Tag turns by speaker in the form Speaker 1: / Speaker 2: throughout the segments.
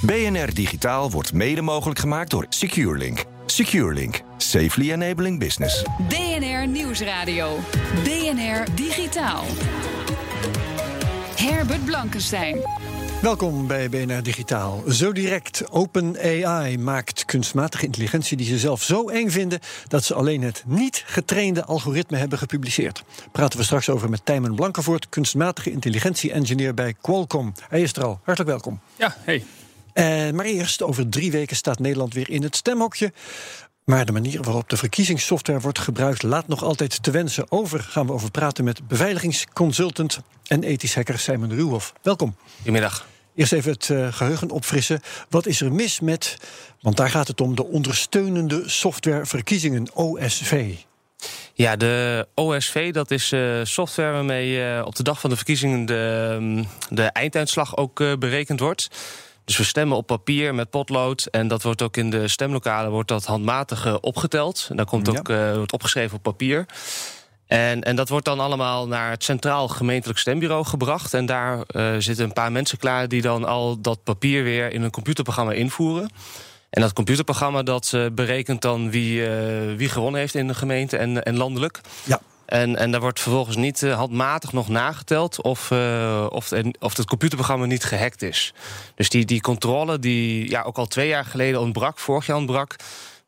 Speaker 1: BNR Digitaal wordt mede mogelijk gemaakt door SecureLink. SecureLink. Safely enabling business.
Speaker 2: BNR Nieuwsradio. BNR Digitaal. Herbert Blankenstein.
Speaker 3: Welkom bij BNR Digitaal. Zo direct, OpenAI maakt kunstmatige intelligentie die ze zelf zo eng vinden dat ze alleen het niet getrainde algoritme hebben gepubliceerd. Praten we straks over met Tijmen Blankenvoort, kunstmatige intelligentie-engineer bij Qualcomm. Hij is er al. Hartelijk welkom.
Speaker 4: Ja, hey.
Speaker 3: Uh, maar eerst, over drie weken staat Nederland weer in het stemhokje. Maar de manier waarop de verkiezingssoftware wordt gebruikt laat nog altijd te wensen. Over gaan we over praten met beveiligingsconsultant en ethisch hacker Simon Ruwhoff. Welkom.
Speaker 5: Goedemiddag.
Speaker 3: Eerst even het uh, geheugen opfrissen. Wat is er mis met, want daar gaat het om, de ondersteunende softwareverkiezingen, OSV?
Speaker 5: Ja, de OSV, dat is uh, software waarmee uh, op de dag van de verkiezingen de, de einduitslag ook berekend wordt. Dus we stemmen op papier met potlood. En dat wordt ook in de stemlokalen wordt dat handmatig opgeteld. En daar komt ook ja. wordt opgeschreven op papier. En, en dat wordt dan allemaal naar het Centraal Gemeentelijk Stembureau gebracht. En daar uh, zitten een paar mensen klaar die dan al dat papier weer in een computerprogramma invoeren. En dat computerprogramma dat uh, berekent dan wie, uh, wie gewonnen heeft in de gemeente en, en landelijk.
Speaker 3: Ja.
Speaker 5: En, en daar wordt vervolgens niet uh, handmatig nog nageteld of, uh, of, of het computerprogramma niet gehackt is. Dus die, die controle die ja, ook al twee jaar geleden ontbrak, vorig jaar ontbrak.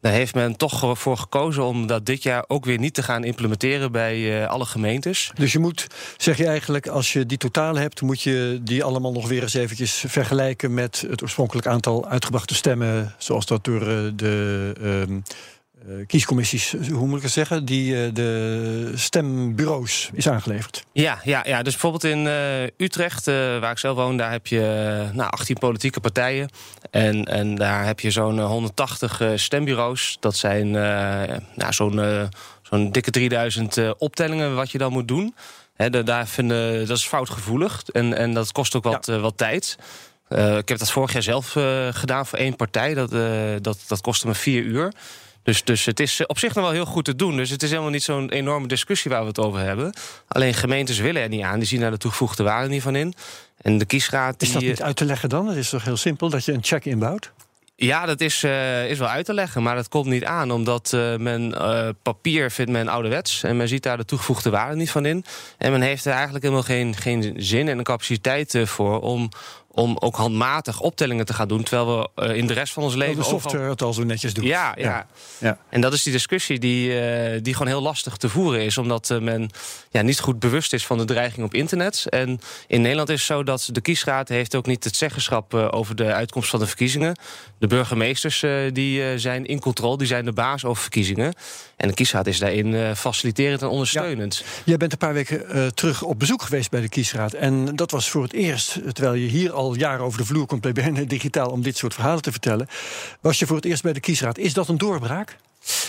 Speaker 5: Daar heeft men toch voor gekozen om dat dit jaar ook weer niet te gaan implementeren bij uh, alle gemeentes.
Speaker 3: Dus je moet, zeg je eigenlijk, als je die totale hebt, moet je die allemaal nog weer eens eventjes vergelijken met het oorspronkelijk aantal uitgebrachte stemmen, zoals dat door de. Uh, kiescommissies, hoe moet ik het zeggen, die uh, de stembureaus is aangeleverd.
Speaker 5: Ja, ja, ja. dus bijvoorbeeld in uh, Utrecht, waar ik zelf woon, daar heb je nou, 18 politieke partijen. En, en daar heb je zo'n 180 stembureaus. Dat zijn nou, zo'n zo'n dikke 3000 optellingen wat je dan moet doen. De, daar vinden, dat is foutgevoelig en, en dat kost ook wat, ja. wat tijd. ik heb dat vorig jaar zelf gedaan voor één partij. Dat, dat, dat kostte me vier uur. Dus, dus het is op zich nog wel heel goed te doen. Dus het is helemaal niet zo'n enorme discussie waar we het over hebben. Alleen gemeentes willen er niet aan. Die zien daar de toegevoegde waarde niet van in. En de kiesraad... Die,
Speaker 3: is dat niet uit te leggen dan? Het is toch heel simpel dat je een check inbouwt?
Speaker 5: Ja, dat is, uh, is wel uit te leggen, maar dat komt niet aan. Omdat uh, men uh, papier vindt men ouderwets. En men ziet daar de toegevoegde waarde niet van in. En men heeft er eigenlijk helemaal geen, geen zin en capaciteit voor om, om ook handmatig optellingen te gaan doen. Terwijl we uh, in de rest van ons leven.
Speaker 3: de software overal... het al zo netjes doet.
Speaker 5: Ja, ja. ja. ja. En dat is die discussie die, uh, die gewoon heel lastig te voeren is. Omdat uh, men ja, niet goed bewust is van de dreiging op internet. En in Nederland is het zo dat de kiesraad heeft ook niet het zeggenschap over de uitkomst van de verkiezingen. De burgemeesters die zijn in controle, die zijn de baas over verkiezingen. En de kiesraad is daarin faciliterend en ondersteunend.
Speaker 3: Ja. Jij bent een paar weken terug op bezoek geweest bij de kiesraad. En dat was voor het eerst, terwijl je hier al jaren over de vloer komt bij BNN Digitaal om dit soort verhalen te vertellen. Was je voor het eerst bij de kiesraad? Is dat een doorbraak?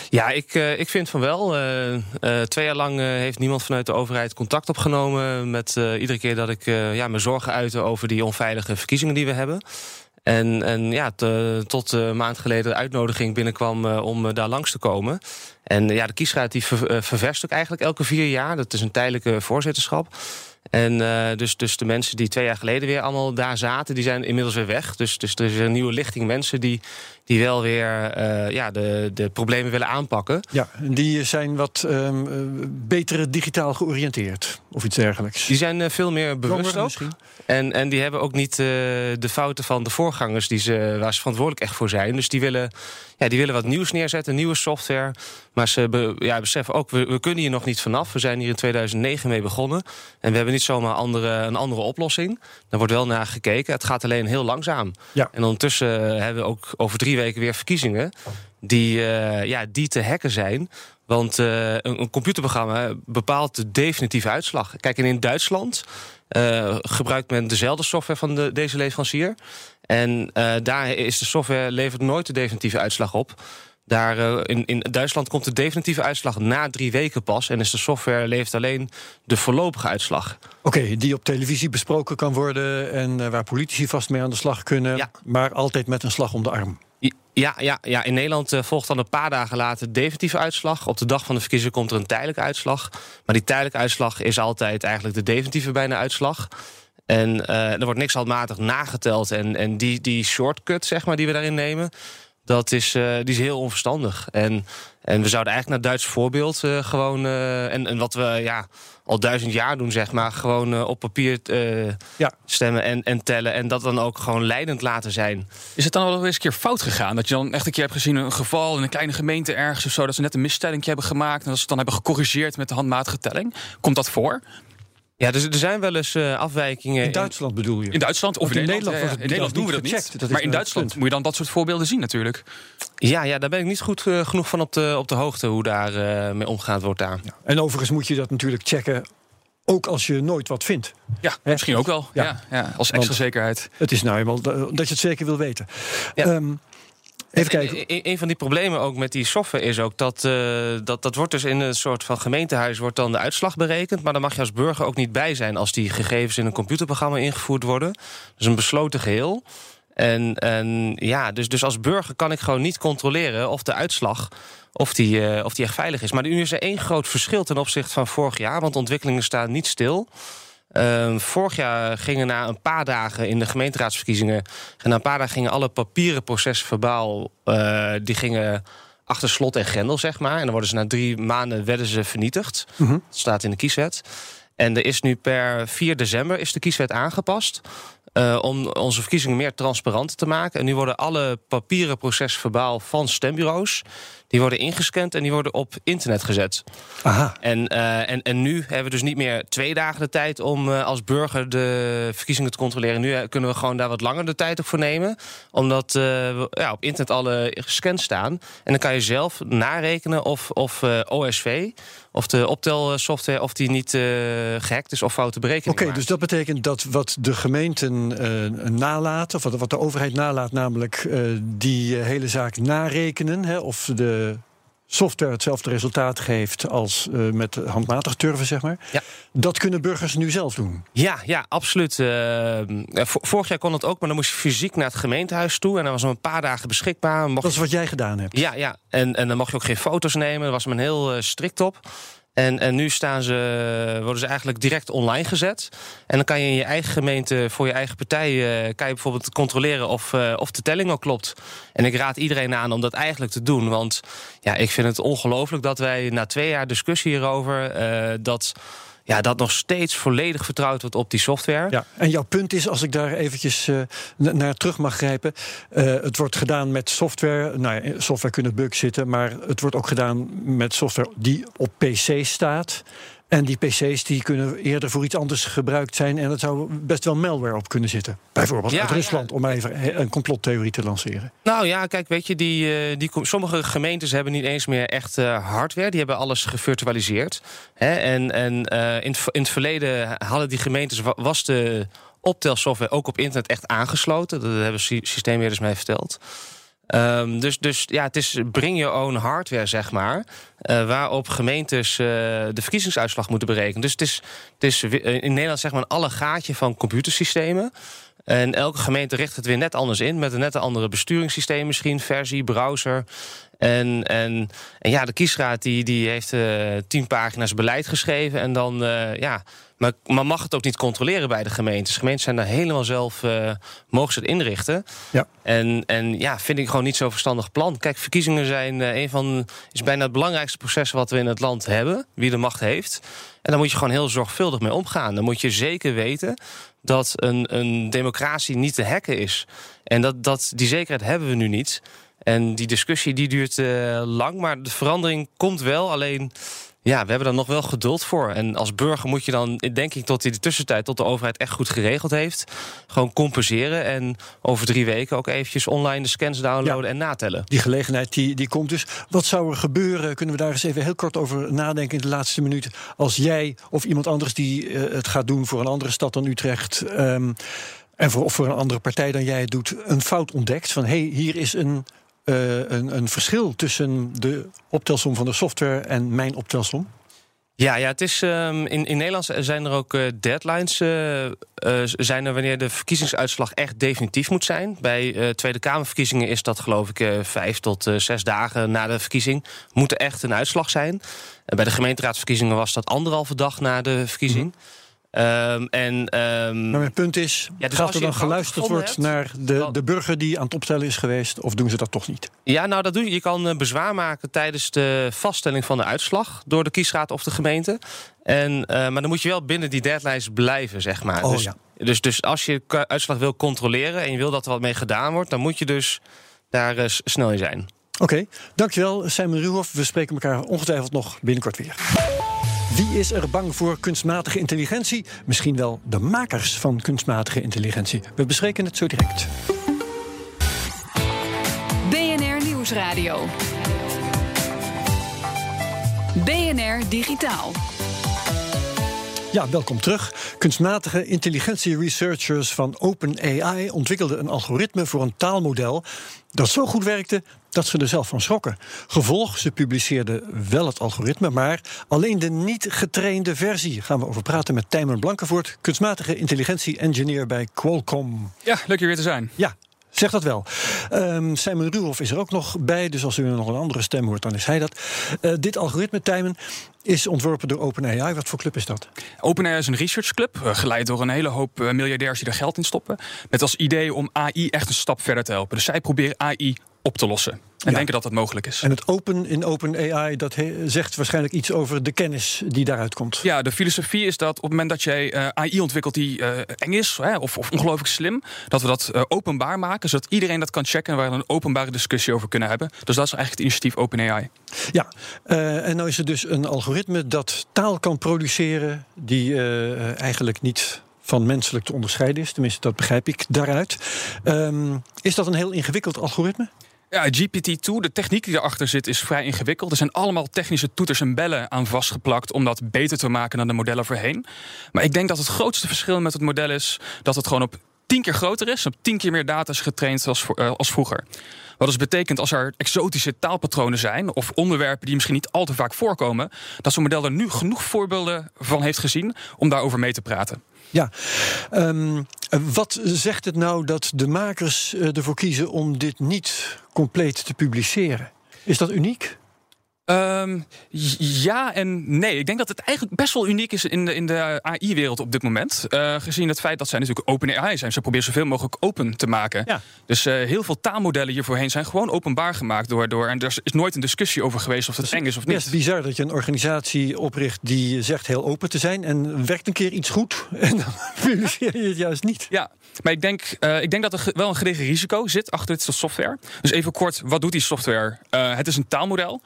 Speaker 5: Ja, ik, uh, ik vind van wel. Uh, uh, twee jaar lang heeft niemand vanuit de overheid contact opgenomen met iedere keer dat ik ja, me zorgen uitte over die onveilige verkiezingen die we hebben. En, en ja, tot een maand geleden de uitnodiging binnenkwam om daar langs te komen. En ja, de kiesraad die ver, ververst ook eigenlijk elke vier jaar. Dat is een tijdelijke voorzitterschap. En uh, dus, dus de mensen die twee jaar geleden weer allemaal daar zaten, die zijn inmiddels weer weg. Dus, dus er is een nieuwe lichting mensen die, die wel weer uh, ja, de, de problemen willen aanpakken.
Speaker 3: Ja, die zijn wat um, beter digitaal georiënteerd of iets dergelijks.
Speaker 5: Die zijn uh, veel meer bewust ook. En, en die hebben ook niet de fouten van de voorgangers die ze, waar ze verantwoordelijk echt voor zijn. Dus die willen, ja, die willen wat nieuws neerzetten, nieuwe software. Maar ze be, ja, beseffen ook, we, we kunnen hier nog niet vanaf. We zijn hier in 2009 mee begonnen. En we hebben niet zomaar andere, een andere oplossing. Daar wordt wel naar gekeken. Het gaat alleen heel langzaam.
Speaker 3: Ja.
Speaker 5: En ondertussen hebben we ook over drie weken weer verkiezingen. Die, uh, ja, die te hacken zijn. Want uh, een, een, computerprogramma bepaalt de definitieve uitslag. Kijk, en in Duitsland uh, gebruikt men dezelfde software van de, deze leverancier. En daar is de software levert nooit de definitieve uitslag op. Daar, uh, in, in Duitsland komt de definitieve uitslag na drie weken pas. En is de software levert alleen de voorlopige uitslag.
Speaker 3: Oké, okay, die op televisie besproken kan worden. En uh, waar politici vast mee aan de slag kunnen.
Speaker 5: Ja.
Speaker 3: Maar altijd met een slag om de arm.
Speaker 5: Ja, ja, ja, in Nederland uh, volgt dan een paar dagen later de definitieve uitslag. Op de dag van de verkiezing komt er een tijdelijke uitslag. Maar die tijdelijke uitslag is altijd eigenlijk de definitieve bijna uitslag. En uh, er wordt niks handmatig nageteld. En, en die, die shortcut, zeg maar, die we daarin nemen, dat is, uh, die is heel onverstandig. En, en we zouden eigenlijk naar Duits voorbeeld uh, gewoon. en, en wat we ja, al duizend jaar doen, zeg maar, gewoon op papier
Speaker 3: ja.
Speaker 5: stemmen en, en tellen. En dat dan ook gewoon leidend laten zijn.
Speaker 6: Is het dan wel eens een keer fout gegaan? Dat je dan echt een keer hebt gezien een geval in een kleine gemeente ergens of zo, dat ze net een misstelling hebben gemaakt en dat ze het dan hebben gecorrigeerd met de handmatige telling? Komt dat voor?
Speaker 5: Ja, dus er zijn wel eens uh, afwijkingen.
Speaker 3: In Duitsland bedoel je?
Speaker 6: In Duitsland of,
Speaker 3: of
Speaker 6: in,
Speaker 3: in
Speaker 6: Nederland?
Speaker 3: Nederland,
Speaker 6: ja, in Nederland doen we dat
Speaker 3: gecheckt.
Speaker 6: niet.
Speaker 3: Dat
Speaker 6: maar in Duitsland punt. moet je dan dat soort voorbeelden zien natuurlijk.
Speaker 5: Ja, ja daar ben ik niet goed uh, genoeg van op de, op de hoogte hoe daar uh, mee omgegaan wordt daar.
Speaker 3: Ja. En overigens moet je dat natuurlijk checken. Ook als je nooit wat vindt.
Speaker 6: Ja, He? misschien ook wel. Ja. Ja, ja als extra Want zekerheid.
Speaker 3: Het is nou eenmaal dat je het zeker wil weten.
Speaker 5: Ja.
Speaker 3: Um, Even kijken.
Speaker 5: Een, een van die problemen ook met die software is ook dat, uh, dat dat wordt dus in een soort van gemeentehuis wordt dan de uitslag berekend. Maar dan mag je als burger ook niet bij zijn als die gegevens in een computerprogramma ingevoerd worden. Dus een besloten geheel. En, en ja, dus, dus als burger kan ik gewoon niet controleren of de uitslag of die, uh, of die echt veilig is. Maar nu is er één groot verschil ten opzichte van vorig jaar, want ontwikkelingen staan niet stil. Uh, vorig jaar gingen na een paar dagen in de gemeenteraadsverkiezingen... en na een paar dagen gingen alle papieren processen verbaal... Uh, die gingen achter slot en grendel, zeg maar. En dan worden ze na drie maanden werden ze vernietigd.
Speaker 3: Mm -hmm.
Speaker 5: Dat staat in de kieswet. En er is nu per 4 december is de kieswet aangepast... Uh, om onze verkiezingen meer transparant te maken. En nu worden alle papieren processen verbaal van stembureaus... die worden ingescand en die worden op internet gezet.
Speaker 3: Aha.
Speaker 5: En, uh, en, en nu hebben we dus niet meer twee dagen de tijd... om uh, als burger de verkiezingen te controleren. Nu kunnen we gewoon daar wat langer de tijd op voor nemen. Omdat ja, op internet alle gescand staan. En dan kan je zelf narekenen of, of OSV... of de optelsoftware of die niet gehackt is of foute berekeningen
Speaker 3: Oké, okay, dus dat betekent dat wat de gemeenten uh, nalaten, of wat, wat de overheid nalaat, namelijk uh, die hele zaak narekenen, hè, of de software hetzelfde resultaat geeft als met handmatig turven, zeg maar.
Speaker 5: Ja.
Speaker 3: Dat kunnen burgers nu zelf doen.
Speaker 5: Ja, ja absoluut. vorig jaar kon het ook, maar dan moest je fysiek naar het gemeentehuis toe. En dan was hem een paar dagen beschikbaar.
Speaker 3: Mocht dat is wat jij gedaan hebt.
Speaker 5: Ja, ja. En, en dan mocht je ook geen foto's nemen. Daar was men heel strikt op. En, en nu staan ze, worden ze eigenlijk direct online gezet. En dan kan je in je eigen gemeente, voor je eigen partij... Uh, kan je bijvoorbeeld controleren of, uh, of de telling ook klopt. En ik raad iedereen aan om dat eigenlijk te doen. Want ja, ik vind het ongelooflijk dat wij na twee jaar discussie hierover... Uh, dat ja, dat nog steeds volledig vertrouwd wordt op die software.
Speaker 3: Ja, en jouw punt is, als ik daar eventjes uh, naar terug mag grijpen... Uh, het wordt gedaan met software. Nou, software kunnen bugs zitten, maar het wordt ook gedaan met software die op PC staat... En die PC's die kunnen eerder voor iets anders gebruikt zijn. En er zou best wel malware op kunnen zitten. Bijvoorbeeld
Speaker 5: ja,
Speaker 3: uit Rusland,
Speaker 5: ja.
Speaker 3: om even een complottheorie te lanceren.
Speaker 5: Nou ja, kijk, weet je, die, die, sommige gemeentes hebben niet eens meer echt uh, hardware. Die hebben alles gevirtualiseerd. Hè? En, en uh, in, in het verleden hadden die gemeentes, was de optelsoftware ook op internet echt aangesloten. Dat hebben systeembeheerders mij verteld. Um, dus, dus ja, het is bring your own hardware, zeg maar. Uh, waarop gemeentes uh, de verkiezingsuitslag moeten berekenen. Dus het is, het is in Nederland zeg maar een allegaatje van computersystemen. En elke gemeente richt het weer net anders in. Met een net een andere besturingssysteem misschien, versie, browser. En, en, en ja, de kiesraad die, die heeft tien pagina's beleid geschreven. En dan, ja, maar, maar mag het ook niet controleren bij de gemeentes. Gemeenten zijn daar helemaal zelf, uh, mogen ze het inrichten.
Speaker 3: Ja.
Speaker 5: En, en ja, vind ik gewoon niet zo'n verstandig plan. Kijk, verkiezingen zijn een van, is bijna het belangrijkste proces wat we in het land hebben. Wie de macht heeft. En daar moet je gewoon heel zorgvuldig mee omgaan. Dan moet je zeker weten dat een, een democratie niet te hacken is. En dat, dat, die zekerheid hebben we nu niet. En die discussie die duurt uh, lang, maar de verandering komt wel. Alleen, ja, we hebben er nog wel geduld voor. En als burger moet je dan, denk ik, tot in de tussentijd... tot de overheid echt goed geregeld heeft, gewoon compenseren... en over drie weken ook eventjes online de scans downloaden ja, en natellen.
Speaker 3: Die gelegenheid die, die komt dus. Wat zou er gebeuren, kunnen we daar eens even heel kort over nadenken... in de laatste minuut, als jij of iemand anders die uh, het gaat doen... voor een andere stad dan Utrecht... Um, en voor, voor een andere partij dan jij het doet, een fout ontdekt. Van hé, hey, hier is een, uh, een, een verschil tussen de optelsom van de software en mijn optelsom.
Speaker 5: Ja, ja het is, um, in, in Nederland zijn er ook uh, deadlines. Uh, zijn er wanneer de verkiezingsuitslag echt definitief moet zijn. Bij Tweede Kamerverkiezingen is dat geloof ik vijf tot zes dagen na de verkiezing. Moet er echt een uitslag zijn. bij de gemeenteraadsverkiezingen was dat anderhalve dag na de verkiezing. Mm
Speaker 3: Um, en, um, maar mijn punt is, ja, dus gaat er dan geluisterd wordt naar de, de burger die aan het opstellen is geweest, of doen ze dat toch niet?
Speaker 5: Ja, nou dat doe je. Je kan eh, bezwaar maken tijdens de vaststelling van de uitslag door de kiesraad of de gemeente. En, uh, maar dan moet je wel binnen die deadlines blijven, zeg maar.
Speaker 3: Oh,
Speaker 5: dus,
Speaker 3: ja.
Speaker 5: dus, dus als je uitslag wil controleren en je wil dat er wat mee gedaan wordt, dan moet je dus daar uh, snel in zijn.
Speaker 3: Oké, okay, dankjewel Simon Ruhoff. We spreken elkaar ongetwijfeld nog binnenkort weer. Wie is er bang voor kunstmatige intelligentie? Misschien wel de makers van kunstmatige intelligentie. We bespreken het zo direct.
Speaker 2: BNR Nieuwsradio. BNR Digitaal.
Speaker 3: Ja, welkom terug. Kunstmatige intelligentie researchers van OpenAI ontwikkelden een algoritme voor een taalmodel dat zo goed werkte dat ze er zelf van schrokken. Gevolg, ze publiceerden wel het algoritme, maar alleen de niet getrainde versie. Gaan we over praten met Tijmen Blankenvoort, kunstmatige intelligentie-engineer bij Qualcomm.
Speaker 6: Ja, leuk je weer te zijn.
Speaker 3: Ja, Zeg dat wel. Um, Simon Ruhoff is er ook nog bij, dus als u nog een andere stem hoort, dan is hij dat. Uh, dit algoritme, Tijmen, is ontworpen door OpenAI. Wat voor club is dat?
Speaker 6: OpenAI is een researchclub, uh, geleid door een hele hoop uh, miljardairs die er geld in stoppen. Met als idee om AI echt een stap verder te helpen. Dus zij proberen AI op te lossen. En denken dat dat mogelijk is.
Speaker 3: En het open in OpenAI, dat zegt waarschijnlijk iets over de kennis die daaruit komt.
Speaker 6: Ja, de filosofie is dat op het moment dat jij uh, AI ontwikkelt die uh, eng is hè, of, of, ongelooflijk slim, dat we dat uh, openbaar maken, zodat iedereen dat kan checken en waar we een openbare discussie over kunnen hebben. Dus dat is eigenlijk het initiatief OpenAI.
Speaker 3: Ja, en nou is er dus een algoritme dat taal kan produceren die eigenlijk niet van menselijk te onderscheiden is. Tenminste, dat begrijp ik daaruit. Um, is dat een heel ingewikkeld algoritme?
Speaker 6: Ja, GPT-2, de techniek die erachter zit, is vrij ingewikkeld. Er zijn allemaal technische toeters en bellen aan vastgeplakt om dat beter te maken dan de modellen voorheen. Maar ik denk dat het grootste verschil met het model is dat het gewoon op tien keer groter is, op tien keer meer data is getraind als, uh, als vroeger. Wat dus betekent als er exotische taalpatronen zijn of onderwerpen die misschien niet al te vaak voorkomen, dat zo'n model er nu genoeg voorbeelden van heeft gezien om daarover mee te praten.
Speaker 3: Ja, um, wat zegt het nou dat de makers ervoor kiezen om dit niet compleet te publiceren? Is dat uniek?
Speaker 6: Um, ja en nee. Ik denk dat het eigenlijk best wel uniek is in de, in de AI-wereld op dit moment. Uh, gezien het feit dat zij natuurlijk open AI zijn. Ze proberen zoveel mogelijk open te maken.
Speaker 3: Ja.
Speaker 6: Dus uh, heel veel taalmodellen hier voorheen zijn gewoon openbaar gemaakt door, door. En er is nooit een discussie over geweest of het eng is of niet.
Speaker 3: Het is bizar dat je een organisatie opricht die zegt heel open te zijn. En werkt een keer iets goed. En dan publiceer je het juist niet.
Speaker 6: Ja, maar ik denk, uh, ik denk dat er wel een gedegen risico zit achter dit soort software. Dus even kort, wat doet die software? het is een taalmodel.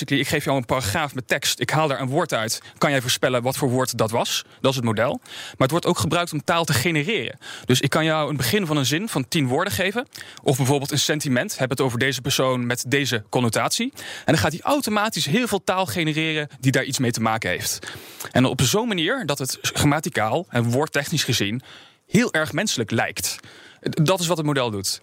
Speaker 6: Basically ik geef jou een paragraaf met tekst. Ik haal daar een woord uit. Kan jij voorspellen wat voor woord dat was? Dat is het model. Maar het wordt ook gebruikt om taal te genereren. Dus ik kan jou een begin van een zin van tien woorden geven. Of bijvoorbeeld een sentiment. Heb het over deze persoon met deze connotatie. En dan gaat hij automatisch heel veel taal genereren die daar iets mee te maken heeft. En op zo'n manier dat het grammaticaal en woordtechnisch gezien heel erg menselijk lijkt. Dat is wat het model doet.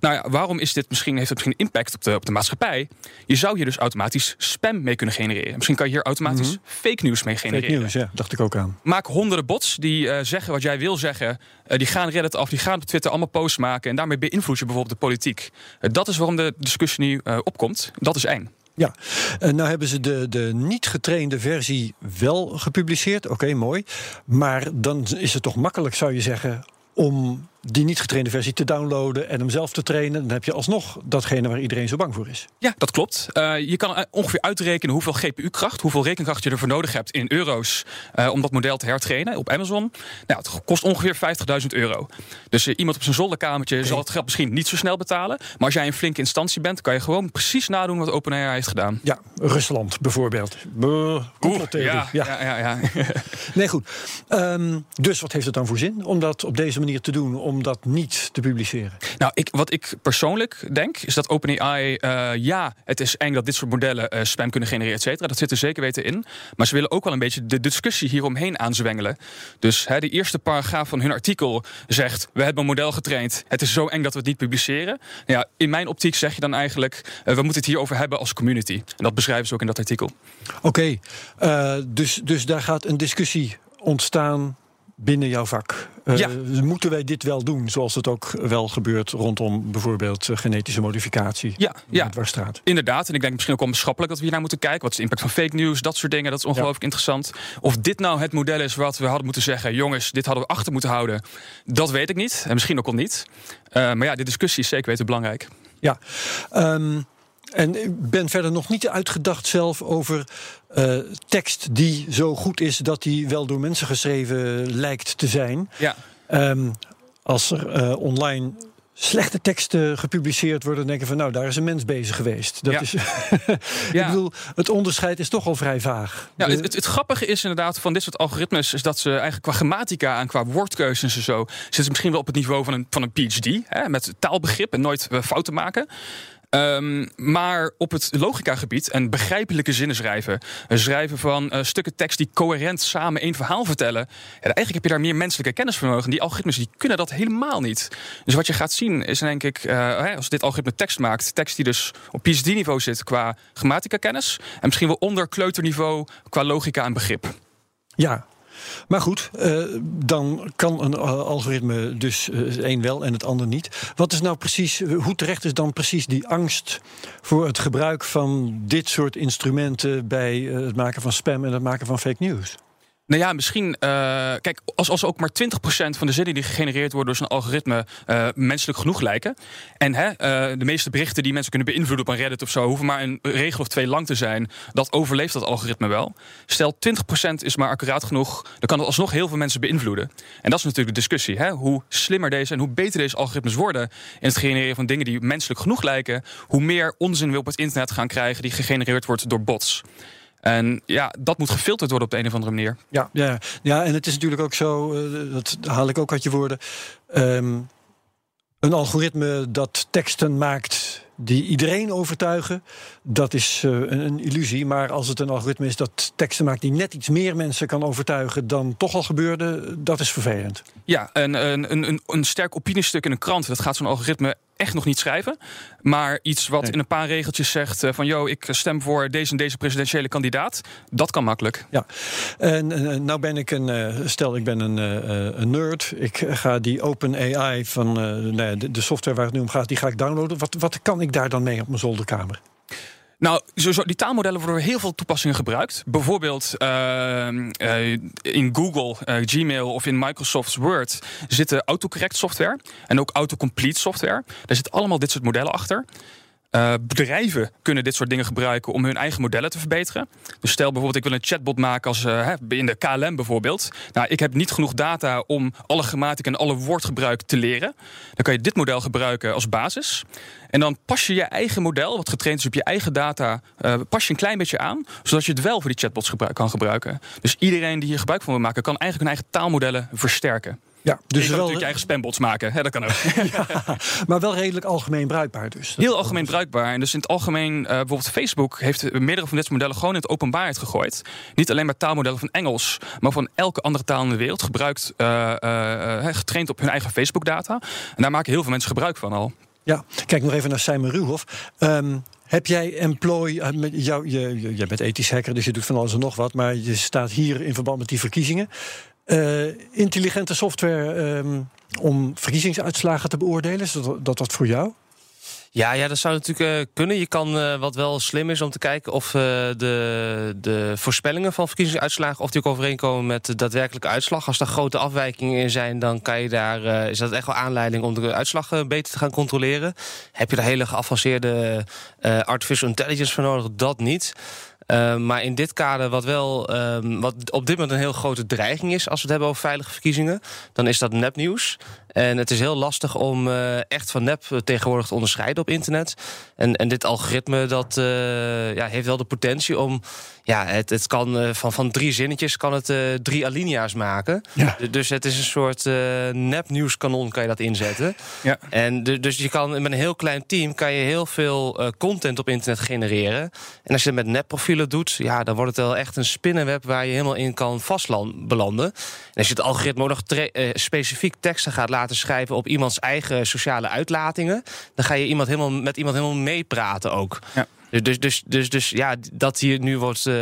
Speaker 6: Nou ja, waarom is dit misschien, heeft het misschien impact op de, op de maatschappij? Je zou hier dus automatisch spam mee kunnen genereren. Misschien kan je hier automatisch mhm. fake nieuws mee genereren.
Speaker 3: Fake nieuws, ja, dacht ik ook aan.
Speaker 6: Maak honderden bots die uh, zeggen wat jij wil zeggen. Uh, die gaan Reddit af, die gaan op Twitter allemaal posts maken. En daarmee beïnvloed je bijvoorbeeld de politiek. Uh, dat is waarom de discussie nu opkomt. Dat is eng.
Speaker 3: Ja, en nou hebben ze de, de niet getrainde versie wel gepubliceerd. Oké, mooi. Maar dan is het toch makkelijk, zou je zeggen, om die niet getrainde versie te downloaden en hem zelf te trainen. Dan heb je alsnog datgene waar iedereen zo bang voor is.
Speaker 6: Ja, dat klopt. Uh, je kan ongeveer uitrekenen hoeveel GPU-kracht, hoeveel rekenkracht je ervoor nodig hebt in euro's uh, om dat model te hertrainen op Amazon. Nou, het kost ongeveer 50.000 euro. Dus uh, iemand op zijn zolderkamertje okay. zal het geld misschien niet zo snel betalen. Maar als jij een flinke instantie bent, kan je gewoon precies nadoen wat OpenAI heeft gedaan.
Speaker 3: Ja, Rusland bijvoorbeeld. Oeh,
Speaker 6: ja, ja, ja, ja,
Speaker 3: nee, goed. Um, dus wat heeft het dan voor zin om dat op deze manier te doen? Om om dat niet te publiceren?
Speaker 6: Nou, ik, wat ik persoonlijk denk, is dat OpenAI, uh, ja, het is eng dat dit soort modellen uh, spam kunnen genereren, et cetera. Dat zit er zeker weten in. Maar ze willen ook wel een beetje de discussie hieromheen aanzwengelen. Dus hè, de eerste paragraaf van hun artikel zegt: We hebben een model getraind. Het is zo eng dat we het niet publiceren. Nou ja, in mijn optiek zeg je dan eigenlijk: uh, We moeten het hierover hebben als community. En dat beschrijven ze ook in dat artikel.
Speaker 3: Oké, okay, dus, dus daar gaat een discussie ontstaan binnen jouw vak. Uh, ja. Moeten wij dit wel doen, zoals het ook wel gebeurt rondom bijvoorbeeld uh, genetische modificatie?
Speaker 6: Ja, ja.
Speaker 3: Dwarsstraat.
Speaker 6: inderdaad. En ik denk misschien ook onbeschappelijk dat we hier naar moeten kijken. Wat is de impact van fake news, dat soort dingen. Dat is ongelooflijk ja. interessant. Of dit nou het model is wat we hadden moeten zeggen... jongens, dit hadden we achter moeten houden. Dat weet ik niet. En misschien ook al niet. Uh, maar ja, de discussie is zeker weten belangrijk.
Speaker 3: Ja. Um, en ik ben verder nog niet uitgedacht zelf over uh, tekst die zo goed is dat die wel door mensen geschreven lijkt te zijn.
Speaker 6: Ja.
Speaker 3: Um, als er uh, online slechte teksten gepubliceerd worden, dan denken van nou, daar is een mens bezig geweest. Dat
Speaker 6: ja.
Speaker 3: is, ik bedoel, het onderscheid is toch al vrij vaag.
Speaker 6: Ja, het, het, het, grappige is inderdaad van dit soort algoritmes, is dat ze eigenlijk qua grammatica en qua woordkeuzes en zo, zitten misschien wel op het niveau van een, van een PhD, hè, met taalbegrip en nooit uh, fouten maken. Um, maar op het logicagebied en begrijpelijke zinnen schrijven, schrijven van uh, stukken tekst die coherent samen één verhaal vertellen, ja, eigenlijk heb je daar meer menselijke kennisvermogen. Die algoritmes die kunnen dat helemaal niet. Dus wat je gaat zien is denk ik, uh, als dit algoritme tekst maakt, tekst die dus op PhD-niveau zit qua grammatica kennis en misschien wel onder kleuterniveau qua logica en begrip.
Speaker 3: Ja, maar goed, uh, dan kan een algoritme dus uh, één wel en het ander niet. Wat is nou precies, hoe terecht is dan precies die angst voor het gebruik van dit soort instrumenten bij het maken van spam en het maken van fake news?
Speaker 6: Nou ja, misschien. Uh, kijk, als, als ook maar 20% van de zinnen die gegenereerd worden door zo'n algoritme uh, menselijk genoeg lijken. En hè, uh, de meeste berichten die mensen kunnen beïnvloeden op een Reddit of zo, hoeven maar een regel of twee lang te zijn. Dat overleeft dat algoritme wel. Stel 20% is maar accuraat genoeg, dan kan het alsnog heel veel mensen beïnvloeden. En dat is natuurlijk de discussie. Hè? Hoe slimmer deze en hoe beter deze algoritmes worden in het genereren van dingen die menselijk genoeg lijken, hoe meer onzin we op het internet gaan krijgen die gegenereerd wordt door bots. En ja, dat moet gefilterd worden op de een of andere manier.
Speaker 3: Ja, ja, ja en het is natuurlijk ook zo, uh, dat haal ik ook uit je woorden. Um, een algoritme dat teksten maakt die iedereen overtuigen, dat is uh, een, een, illusie. Maar als het een algoritme is dat teksten maakt die net iets meer mensen kan overtuigen dan toch al gebeurde, dat is vervelend.
Speaker 6: Ja, een, een, een, een sterk opiniestuk in een krant, dat gaat zo'n algoritme echt nog niet schrijven. Maar iets wat nee. in een paar regeltjes zegt uh, van... yo, ik stem voor deze en deze presidentiële kandidaat. Dat kan makkelijk.
Speaker 3: Ja, en uh, nou ben ik een... Stel, ik ben een, een, nerd. Ik ga die Open AI van nou de, de, software waar het nu om gaat... die ga ik downloaden. Wat, wat kan ik daar dan mee op mijn zolderkamer?
Speaker 6: Nou, sowieso, die taalmodellen worden heel veel toepassingen gebruikt. Bijvoorbeeld uh, uh, in Google, uh, Gmail of in Microsoft Word zitten autocorrect software en ook autocomplete software. Daar zitten allemaal dit soort modellen achter. Uh, bedrijven kunnen dit soort dingen gebruiken om hun eigen modellen te verbeteren. Dus stel bijvoorbeeld, ik wil een chatbot maken als uh, in de KLM bijvoorbeeld. Nou, ik heb niet genoeg data om alle grammatica en alle woordgebruik te leren. Dan kan je dit model gebruiken als basis. En dan pas je je eigen model, wat getraind is op je eigen data, uh, pas je een klein beetje aan, zodat je het wel voor die chatbots kan gebruiken. Dus iedereen die hier gebruik van wil maken, kan eigenlijk hun eigen taalmodellen versterken.
Speaker 3: Ja,
Speaker 6: dus je kan wel, natuurlijk je eigen spambots maken. Hè, dat kan ook.
Speaker 3: ja, maar wel redelijk algemeen bruikbaar dus.
Speaker 6: Dat Heel algemeen bruikbaar. En dus in het algemeen, uh, bijvoorbeeld Facebook heeft meerdere van dit soort modellen gewoon in het openbaarheid gegooid. Niet alleen maar taalmodellen van Engels, maar van elke andere taal in de wereld gebruikt, uh, uh, getraind op hun eigen Facebook data. En daar maken heel veel mensen gebruik van al.
Speaker 3: Ja, kijk nog even naar Simon Ruhoff. Um, heb jij employ, jou, je, je, je bent ethisch hacker, dus je doet van alles en nog wat, maar je staat hier in verband met die verkiezingen. Uh, intelligente software um, om verkiezingsuitslagen te beoordelen, is dat, dat wat voor jou?
Speaker 5: Ja, ja, dat zou natuurlijk uh, kunnen. Je kan uh, wat wel slim is om te kijken of de, de voorspellingen van verkiezingsuitslagen of die ook overeenkomen met de daadwerkelijke uitslag. Als er grote afwijkingen in zijn, dan kan je daar, is dat echt wel aanleiding om de uitslag beter te gaan controleren. Heb je daar hele geavanceerde artificial intelligence voor nodig? Dat niet. Uh, maar in dit kader, wat wel um, wat op dit moment een heel grote dreiging is, als we het hebben over veilige verkiezingen, dan is dat nepnieuws. En het is heel lastig om uh, echt van nep tegenwoordig te onderscheiden op internet. En, en dit algoritme dat, uh, ja, heeft wel de potentie om ja, het, het kan uh, van, van drie zinnetjes kan het drie alinea's maken.
Speaker 3: Ja.
Speaker 5: Dus het is een soort uh, nepnieuwskanon kan je dat inzetten.
Speaker 6: Ja.
Speaker 5: En dus je kan met een heel klein team kan je heel veel content op internet genereren. En als je het met nepprofielen doet, ja, dan wordt het wel echt een spinnenweb waar je helemaal in kan vastlanden. En als je het algoritme ook nog specifiek teksten gaat laten schrijven op iemands eigen sociale uitlatingen, dan ga je iemand helemaal met iemand helemaal meepraten ook.
Speaker 6: Ja.
Speaker 5: Dus, dus, dus, dus ja, dat hier nu wordt, uh,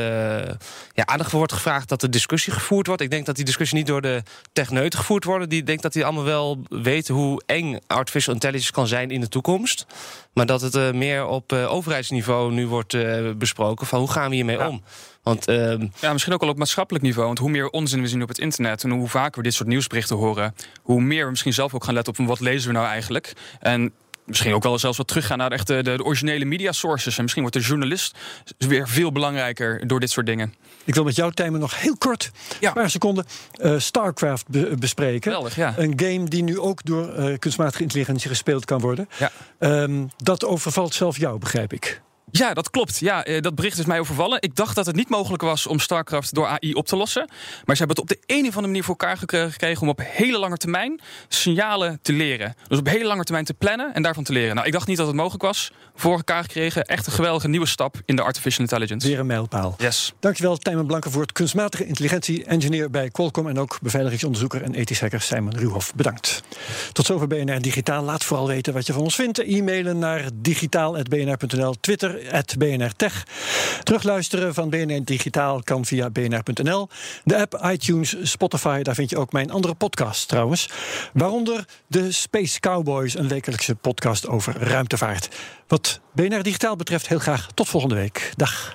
Speaker 5: ja, aandacht voor wordt gevraagd dat de discussie gevoerd wordt. Ik denk dat die discussie niet door de techneuten gevoerd wordt. Die denk dat die allemaal wel weten hoe eng artificial intelligence kan zijn in de toekomst. Maar dat het uh, meer op uh, overheidsniveau nu wordt besproken van hoe gaan we hiermee
Speaker 6: ja.
Speaker 5: om. Want, uh,
Speaker 6: ja, misschien ook al op maatschappelijk niveau. Want hoe meer onzin we zien op het internet en hoe vaker we dit soort nieuwsberichten horen, hoe meer we misschien zelf ook gaan letten op wat lezen we nou eigenlijk. En misschien ook wel zelfs wat teruggaan naar de, echte, de, de originele media sources. En misschien wordt de journalist weer veel belangrijker door dit soort dingen.
Speaker 3: Ik wil met jou, Tijmen, nog heel kort,
Speaker 6: Ja.
Speaker 3: een paar seconden, uh, StarCraft be bespreken.
Speaker 6: Geweldig, ja.
Speaker 3: Een game die nu ook door uh, kunstmatige intelligentie gespeeld kan worden.
Speaker 6: Ja.
Speaker 3: Um, dat overvalt zelf jou, begrijp ik.
Speaker 6: Ja, dat klopt. Ja, eh, dat bericht is mij overvallen. Ik dacht dat het niet mogelijk was om StarCraft door AI op te lossen. Maar ze hebben het op de een of andere manier voor elkaar gekregen om op hele lange termijn signalen te leren. Dus op hele lange termijn te plannen en daarvan te leren. Nou, ik dacht niet dat het mogelijk was. Voor elkaar gekregen. Echt een geweldige nieuwe stap in de artificial intelligence.
Speaker 3: Weer een mijlpaal.
Speaker 6: Yes.
Speaker 3: Dankjewel, Tijmen Blanke, voor het kunstmatige intelligentie-engineer bij Qualcomm. En ook beveiligingsonderzoeker en ethisch hacker Simon Ruhoff. Bedankt. Tot zover BNR Digitaal. Laat vooral weten wat je van ons vindt. E-mailen naar digitaal.bnr.nl, Twitter BNR Tech. Terugluisteren van BNR Digitaal kan via bnr.nl. De app, iTunes, Spotify, daar vind je ook mijn andere podcasts trouwens. Waaronder de Space Cowboys, een wekelijkse podcast over ruimtevaart. Wat BNR Digitaal betreft, heel graag tot volgende week. Dag.